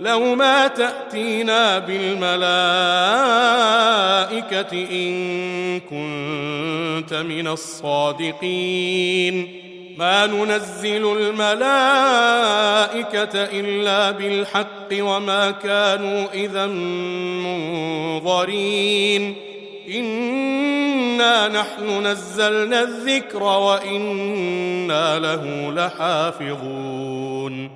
لو ما تأتينا بالملائكة إن كنت من الصادقين. ما ننزل الملائكة إلا بالحق وما كانوا إذا منظرين. إنا نحن نزلنا الذكر وإنا له لحافظون.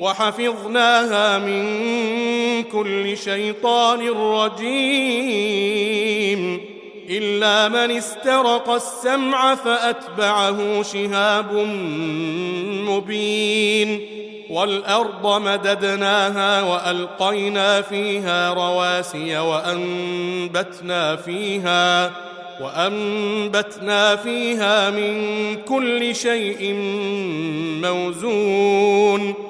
وحفظناها من كل شيطان رجيم. إلا من استرق السمع فأتبعه شهاب مبين. والأرض مددناها وألقينا فيها رواسي وأنبتنا فيها وأنبتنا فيها من كل شيء موزون.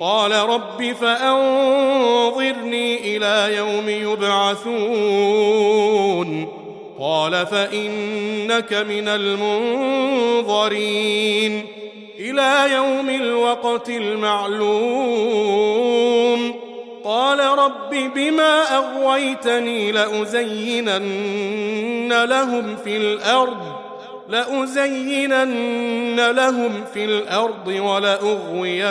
قال رب فأنظرني إلى يوم يبعثون. قال فإنك من المنظرين. إلى يوم الوقت المعلوم. قال رب بما أغويتني لأزينن لهم في الأرض. لأزينن لهم في الأرض ولأغوينهم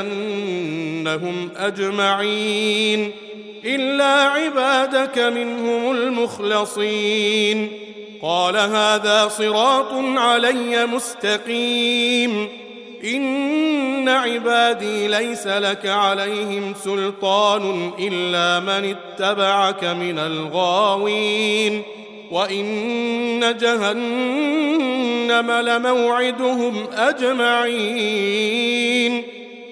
أجمعين إلا عبادك منهم المخلصين قال هذا صراط علي مستقيم إن عبادي ليس لك عليهم سلطان إلا من اتبعك من الغاوين وإن جهنم لموعدهم أجمعين.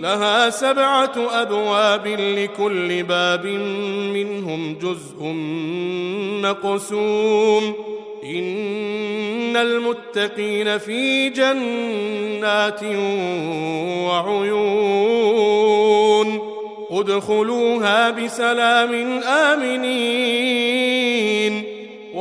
لها سبعة أبواب لكل باب منهم جزء مقسوم. إن المتقين في جنات وعيون. ادخلوها بسلام آمنين.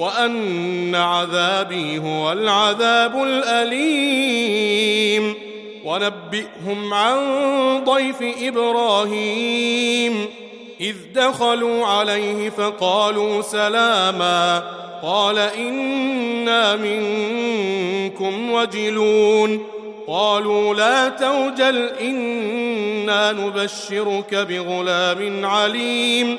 وأن عذابي هو العذاب الأليم. ونبئهم عن ضيف إبراهيم. إذ دخلوا عليه فقالوا سلاما. قال إنا منكم وجلون. قالوا لا توجل إنا نبشرك بغلام عليم.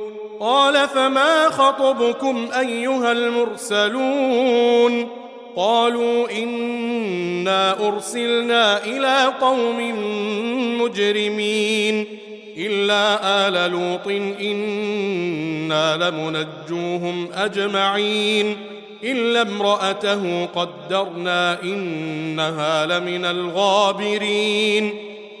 قال فما خطبكم أيها المرسلون قالوا إنا أرسلنا إلى قوم مجرمين إلا آل لوط إنا لمنجوهم أجمعين إلا امرأته قدرنا إنها لمن الغابرين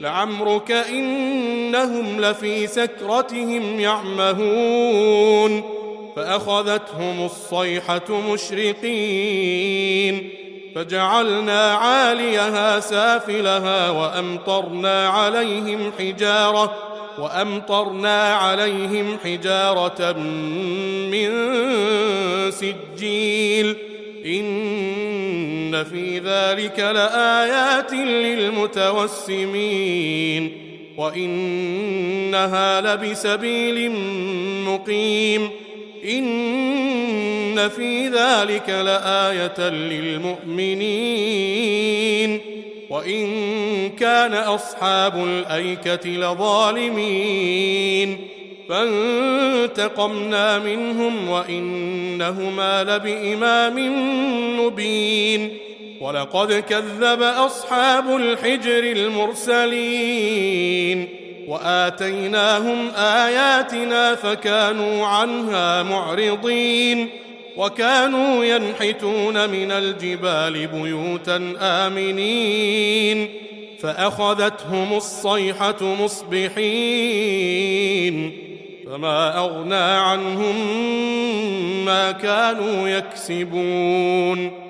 لعمرك إنهم لفي سكرتهم يعمهون فأخذتهم الصيحة مشرقين فجعلنا عاليها سافلها وأمطرنا عليهم حجارة وأمطرنا عليهم حجارة من سجيل إن في ذلك لآيات للمتوسمين وإنها لبسبيل مقيم إن في ذلك لآية للمؤمنين وإن كان أصحاب الأيكة لظالمين فانتقمنا منهم وإنهما لبإمام مبين ولقد كذب أصحاب الحجر المرسلين وآتيناهم آياتنا فكانوا عنها معرضين وكانوا ينحتون من الجبال بيوتا آمنين فأخذتهم الصيحة مصبحين فما أغنى عنهم ما كانوا يكسبون